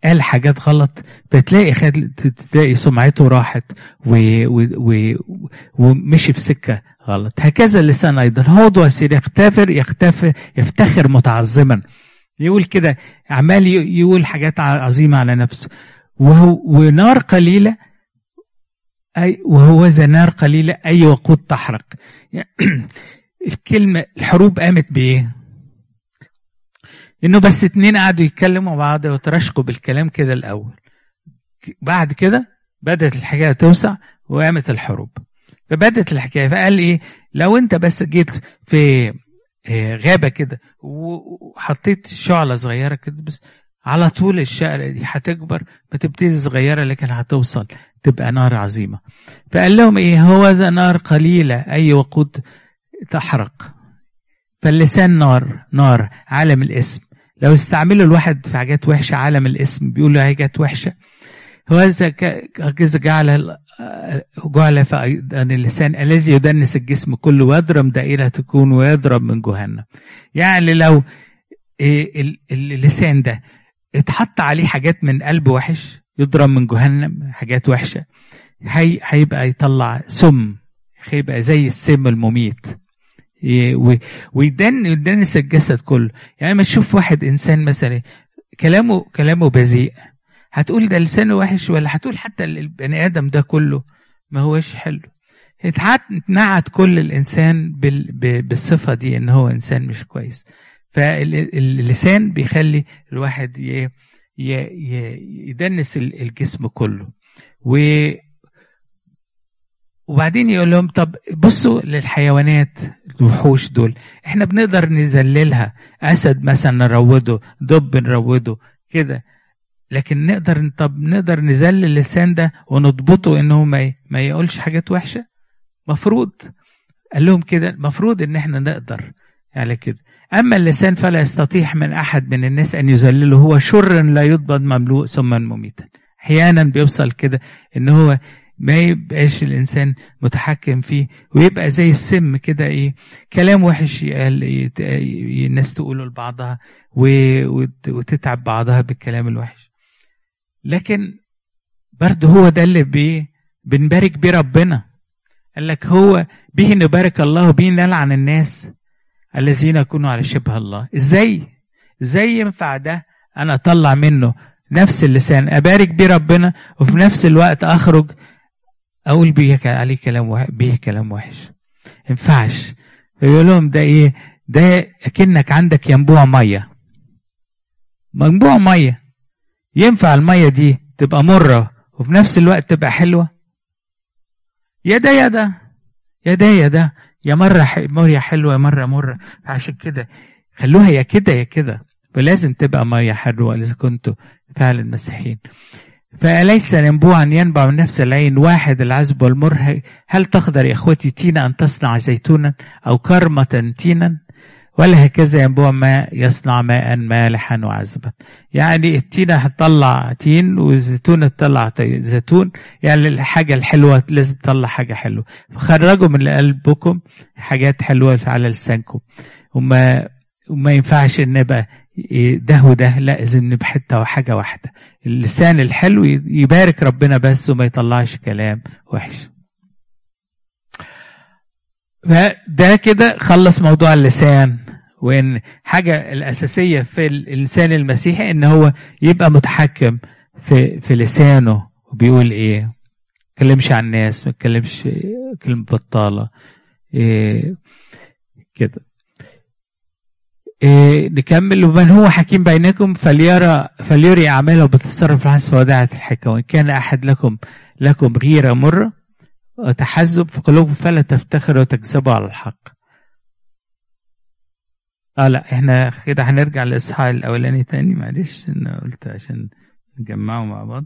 قال حاجات غلط فتلاقي خد تلاقي سمعته راحت و... و... و... ومشي في سكة غلط. هكذا اللسان أيضا. هو وسير يختفر يختفر يفتخر متعظما. يقول كده عمال يقول حاجات عظيمة على نفسه. وهو ونار قليلة أي وهو ذا نار قليلة أي وقود تحرق. الكلمة الحروب قامت بإيه؟ إنه بس اتنين قعدوا يتكلموا بعض وترشقوا بالكلام كده الأول. بعد كده بدأت الحكاية توسع وقامت الحروب. فبدأت الحكاية فقال إيه؟ لو أنت بس جيت في غابة كده وحطيت شعلة صغيرة كده بس على طول الشعله دي هتكبر بتبتدي صغيرة لكن هتوصل تبقى نار عظيمة. فقال لهم إيه هو ذا نار قليلة أي وقود تحرق. فاللسان نار نار عالم الاسم. لو استعملوا الواحد في حاجات وحشة عالم الاسم بيقولوا حاجات وحشة. هذا كذا جعل جعل فأيضا اللسان الذي يدنس الجسم كله ويضرب دائرة تكون ويضرب من جهنم. يعني لو اللسان ده اتحط عليه حاجات من قلب وحش يضرب من جهنم حاجات وحشة هي هيبقى يطلع سم هيبقى زي السم المميت. ويدن يدنس الجسد كله. يعني ما تشوف واحد إنسان مثلا كلامه كلامه بذيء. هتقول ده لسانه وحش ولا هتقول حتى البني آدم ده كله ما هوش حلو. اتنعت كل الإنسان بالصفة دي إن هو إنسان مش كويس. فاللسان بيخلي الواحد يدنس الجسم كله. و وبعدين يقول لهم طب بصوا للحيوانات الوحوش دول. إحنا بنقدر نذللها. أسد مثلا نروده دب نروده كده. لكن نقدر طب نقدر نذلل اللسان ده ونضبطه إنه ما ما يقولش حاجات وحشة؟ مفروض. قال لهم كده المفروض إن إحنا نقدر على كده. أما اللسان فلا يستطيع من أحد من الناس أن يذلله هو شر لا يضبط مملوء ثم مميتا. أحيانا بيوصل كده إن هو ما يبقاش الإنسان متحكم فيه ويبقى زي السم كده إيه كلام وحش يقال الناس تقوله لبعضها وتتعب بعضها بالكلام الوحش. لكن برضه هو ده اللي بي بنبارك بيه ربنا. قال لك هو به نبارك الله وبه نلعن الناس الذين يكونوا على شبه الله. إزاي؟ إزاي ينفع ده أنا أطلع منه نفس اللسان؟ أبارك بيه ربنا وفي نفس الوقت أخرج أقول بيه عليه كلام. بيه كلام وحش. ينفعش. فيقول لهم ده إيه؟ ده أكنك عندك ينبوع مية. منبوع مية. ينفع المية دي تبقى مرة وفي نفس الوقت تبقى حلوة؟ يا ده يا ده يا ده يا ده يا مرة مية حلوة مرة مرة. عشان كده خلوها يا كده يا كده. ولازم تبقى مية حلوة إذا كنتوا فعلا مسيحيين. فأليس ينبوعا ينبع من نفس العين واحد العذب والمر هل تقدر يا إخوتي تينا أن تصنع زيتونا أو كرمة تينا؟ ولا هكذا ينبوع ماء يصنع ماء مالحا وعذبا. يعني التينة هتطلع تين والزيتونة تطلع زيتون. يعني الحاجة الحلوة لازم تطلع حاجة حلوة. فخرجوا من قلبكم حاجات حلوة على لسانكم. وما وما ينفعش إن نبقى ده وده. لا لازم نبقى حتة وحاجة واحدة. اللسان الحلو يبارك ربنا بس وما يطلعش كلام وحش. فده كده خلص موضوع اللسان. وإن حاجة الأساسية في الإنسان المسيحي إن هو يبقى متحكم في في لسانه. وبيقول إيه؟ ما يتكلمش عن الناس ما يتكلمش كلمة بطالة. إيه؟ كده. إيه؟ نكمل. ومن هو حكيم بينكم فليرى فليري أعماله بتصرف الحسب وداعة الحكمة. وإن كان أحد لكم لكم غيره مره وتحزب في قلوبكم فلا تفتخروا وتكذبوا على الحق. آه لا إحنا كده هنرجع للاصحاح الأولاني تاني معلش أنا قلت عشان نجمعه مع بعض.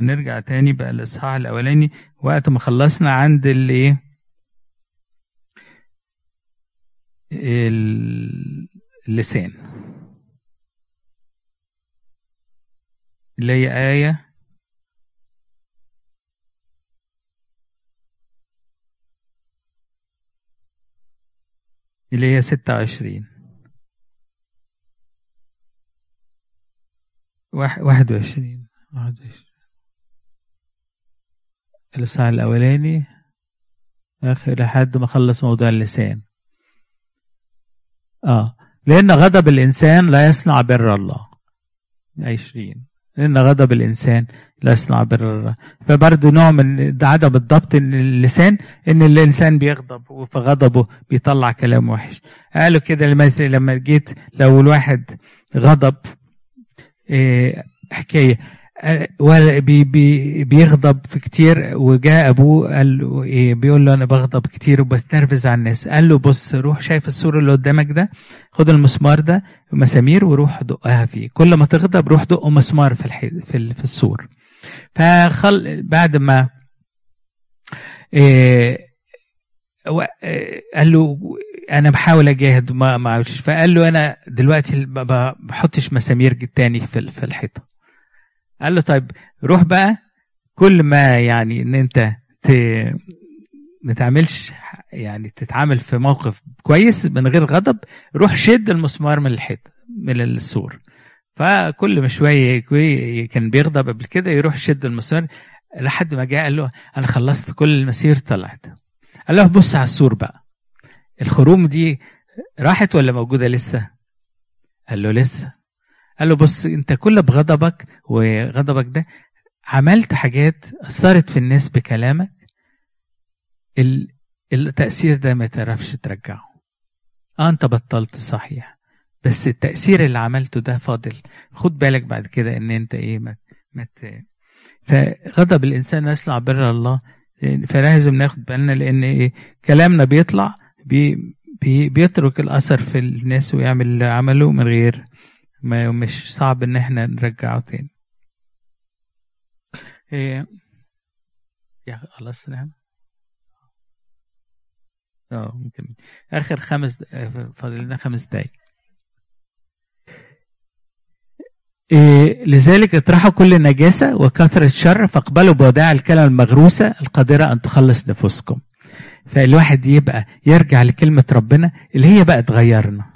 نرجع تاني بقى الاصحاح الأولاني. وقت ما خلصنا عند اللي إيه؟ اللسان. اللي هي آية اللي هي ستة وعشرين. واحد وعشرين. واحد وعشرين. الأولاني آخر لحد ما خلص موضوع اللسان. آه. لأن غضب الإنسان لا يصنع بر الله. عشرين. لأن غضب الإنسان لا يصنع بر. فبرضه نوع من عدم الضبط اللسان إن الإنسان بيغضب وفي غضبه بيطلع كلام وحش. قالوا كده لما جيت لو الواحد غضب إيه حكاية. بي بي بيغضب في كتير وجاء أبوه قال له إيه بيقول له أنا بغضب كتير وبتنرفز على الناس. قال له بص روح شايف السور اللي قدامك ده خد المسمار ده مسامير وروح دقها فيه. كل ما تغضب روح دقه مسمار في الحي... في, في السور فخل بعد ما إيه قال له أنا بحاول أجاهد ما ما فقال له أنا دلوقتي ما بحطش مسامير تاني في في الحيطة. قال له طيب روح بقى كل ما يعني إن أنت ت... ما تعملش يعني تتعامل في موقف كويس من غير غضب روح شد المسمار من الحيط من السور. فكل ما شوية كان بيغضب قبل كده يروح شد المسمار لحد ما جاء قال له أنا خلصت كل المسير طلعت. قال له بص على السور بقى الخروم دي راحت ولا موجودة لسه؟ قال له لسه. قال له بص انت كل بغضبك وغضبك ده عملت حاجات أثرت في الناس بكلامك التأثير ده ما تعرفش ترجعه. آه انت بطلت صحيح بس التأثير اللي عملته ده فاضل. خد بالك بعد كده ان انت إيه ما, ما فغضب الإنسان يصنع بر الله فلازم ناخد بالنا لأن إيه كلامنا بيطلع بي بي بيترك الأثر في الناس ويعمل اللي عمله من غير ما مش صعب إن إحنا نرجعه تاني. إيه. يا خلاص نعم. آه ممكن. آخر خمس فاضل لنا خمس دقايق. إيه لذلك اطرحوا كل نجاسة وكثرة شر فاقبلوا بوداع الكلمة المغروسة القادرة أن تخلص نفوسكم. فالواحد يبقى يرجع لكلمة ربنا اللي هي بقى تغيرنا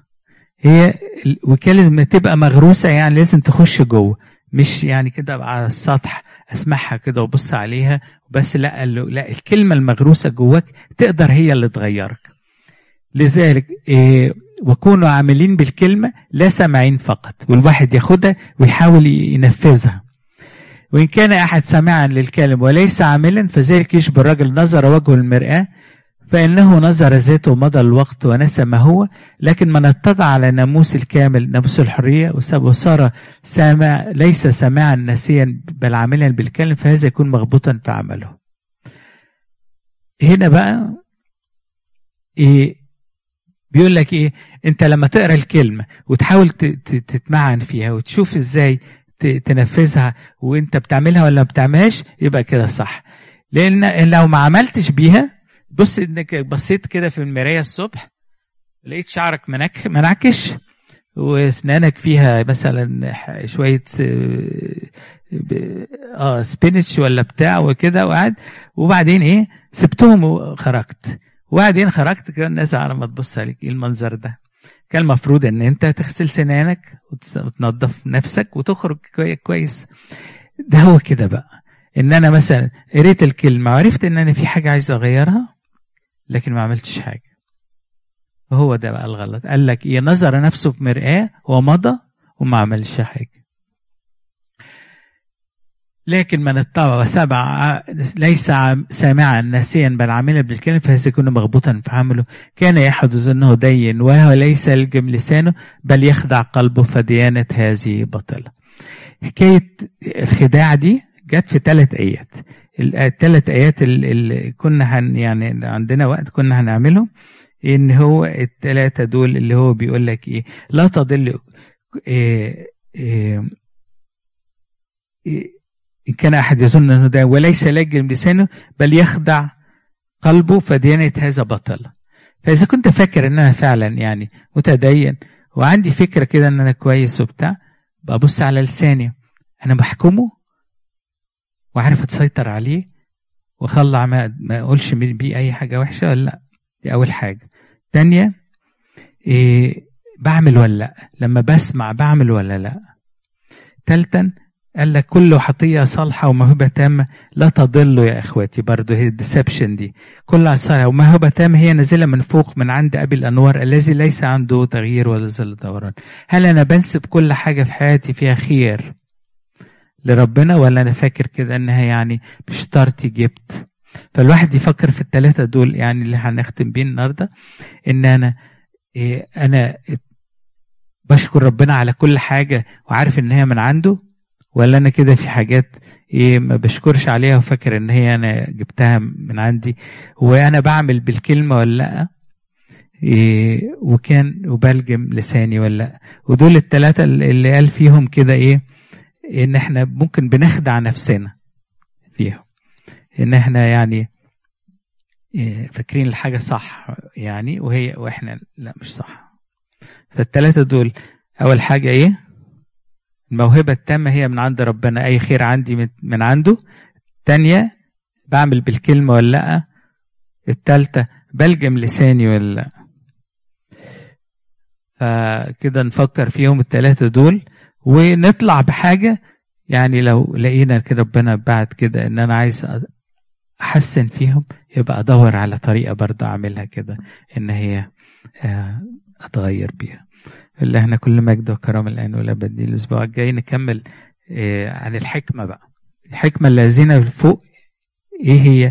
هي وكلمة تبقى مغروسة يعني لازم تخش جوه. مش يعني كده على السطح أسمعها كده وبص عليها بس لا لا الكلمة المغروسة جواك تقدر هي اللي تغيرك. لذلك إيه وكونوا عاملين بالكلمة لا سامعين فقط والواحد ياخدها ويحاول ينفذها. وإن كان أحد سامعا للكلم وليس عاملا فذلك يشبه الرجل نظر وجهه المرآة فإنه نظر ذاته ومضى الوقت ونسى ما هو لكن من اتضع على ناموس الكامل ناموس الحرية وصار سامع ليس سامعا ناسيا بل عاملا بالكلم فهذا يكون مغبوطا في عمله. هنا بقى إيه؟ بيقول لك إيه؟ أنت لما تقرأ الكلمة وتحاول تتمعن فيها وتشوف إزاي تنفذها وأنت بتعملها ولا ما بتعملهاش يبقى كده صح. لأن لو ما عملتش بيها بص انك بصيت كده في المراية الصبح لقيت شعرك منك منعكش واسنانك فيها مثلا شوية آه سبينتش ولا بتاع وكده وقعد وبعدين إيه؟ سبتهم وخرجت. وبعدين خرجت كده الناس على ما تبص عليك. إيه المنظر ده؟ كان المفروض إن أنت تغسل سنانك وتنظف نفسك وتخرج كويس. ده هو كده بقى. إن أنا مثلا قريت الكلمة وعرفت إن أنا في حاجة عايز أغيرها لكن ما عملتش حاجة. وهو ده بقى الغلط. قال لك إيه نظر نفسه في مرآة ومضى وما عملش حاجة. لكن من اتبع وسبع ليس سامعا ناسيا بل عاملا بالكلمة فهذا يكون مغبوطا في عمله. كان يحدث انه دين وهو ليس يلجم لسانه بل يخدع قلبه فديانة هذه باطلة حكاية الخداع دي جت في ثلاث آيات. الثلاث آيات اللي كنا هن يعني عندنا وقت كنا هنعملهم إن هو الثلاثة دول اللي هو بيقول لك إيه؟ لا تضل إيه إيه إيه إن كان أحد يظن أنه ده وليس لجم لسانه بل يخدع قلبه فديانة هذا بطل. فإذا كنت فاكر أن أنا فعلا يعني متدين وعندي فكرة كده أن أنا كويس وبتاع ببص على لساني أنا بحكمه؟ وعارف أتسيطر عليه وأخلع ما, ما أقولش بيه أي حاجة وحشة ولا لأ. دي أول حاجة. تانية إيه بعمل ولا لأ. لما بسمع بعمل ولا لأ. تالتا قال لك كل خطية صالحة وموهبة تامة لا تضل يا إخواتي. برضو هي الديسبشن دي. كل صالحة وموهبة تامة هي نازلة من فوق من عند أبي الأنوار الذي ليس عنده تغيير ولا ظل دوران. هل أنا بنسب كل حاجة في حياتي فيها خير؟ لربنا ولا أنا فاكر كده إنها يعني بشطارتي جبت فالواحد يفكر في الثلاثة دول يعني اللي هنختم بيه النهاردة إن أنا إيه أنا بشكر ربنا على كل حاجة وعارف إن هي من عنده ولا أنا كده في حاجات إيه ما بشكرش عليها وفاكر إن هي أنا جبتها من عندي وأنا بعمل بالكلمة ولا لأ؟ إيه وكان وبلجم لساني ولا لأ؟ ودول الثلاثه اللي قال فيهم كده إيه إن إحنا ممكن بنخدع نفسنا فيهم إن إحنا يعني إيه، فاكرين الحاجة صح يعني وهي وإحنا لا مش صح. فالتلاتة دول أول حاجة إيه؟ الموهبة التامة هي من عند ربنا. أي خير عندي من عنده. تانية بعمل بالكلمة ولا لأ. التالتة بلجم لساني ولا لأ. فكده نفكر فيهم التلاتة دول. ونطلع بحاجة. يعني لو لقينا كده ربنا بعد كده إن أنا عايز أحسن فيهم يبقى أدور على طريقة برضه أعملها كده إن هي آه، أتغير بيها. اللي إحنا كل مجد وكرم الآن والابد الأسبوع الجاي نكمل آه، عن الحكمة بقى. الحكمة الذين فوق إيه هي؟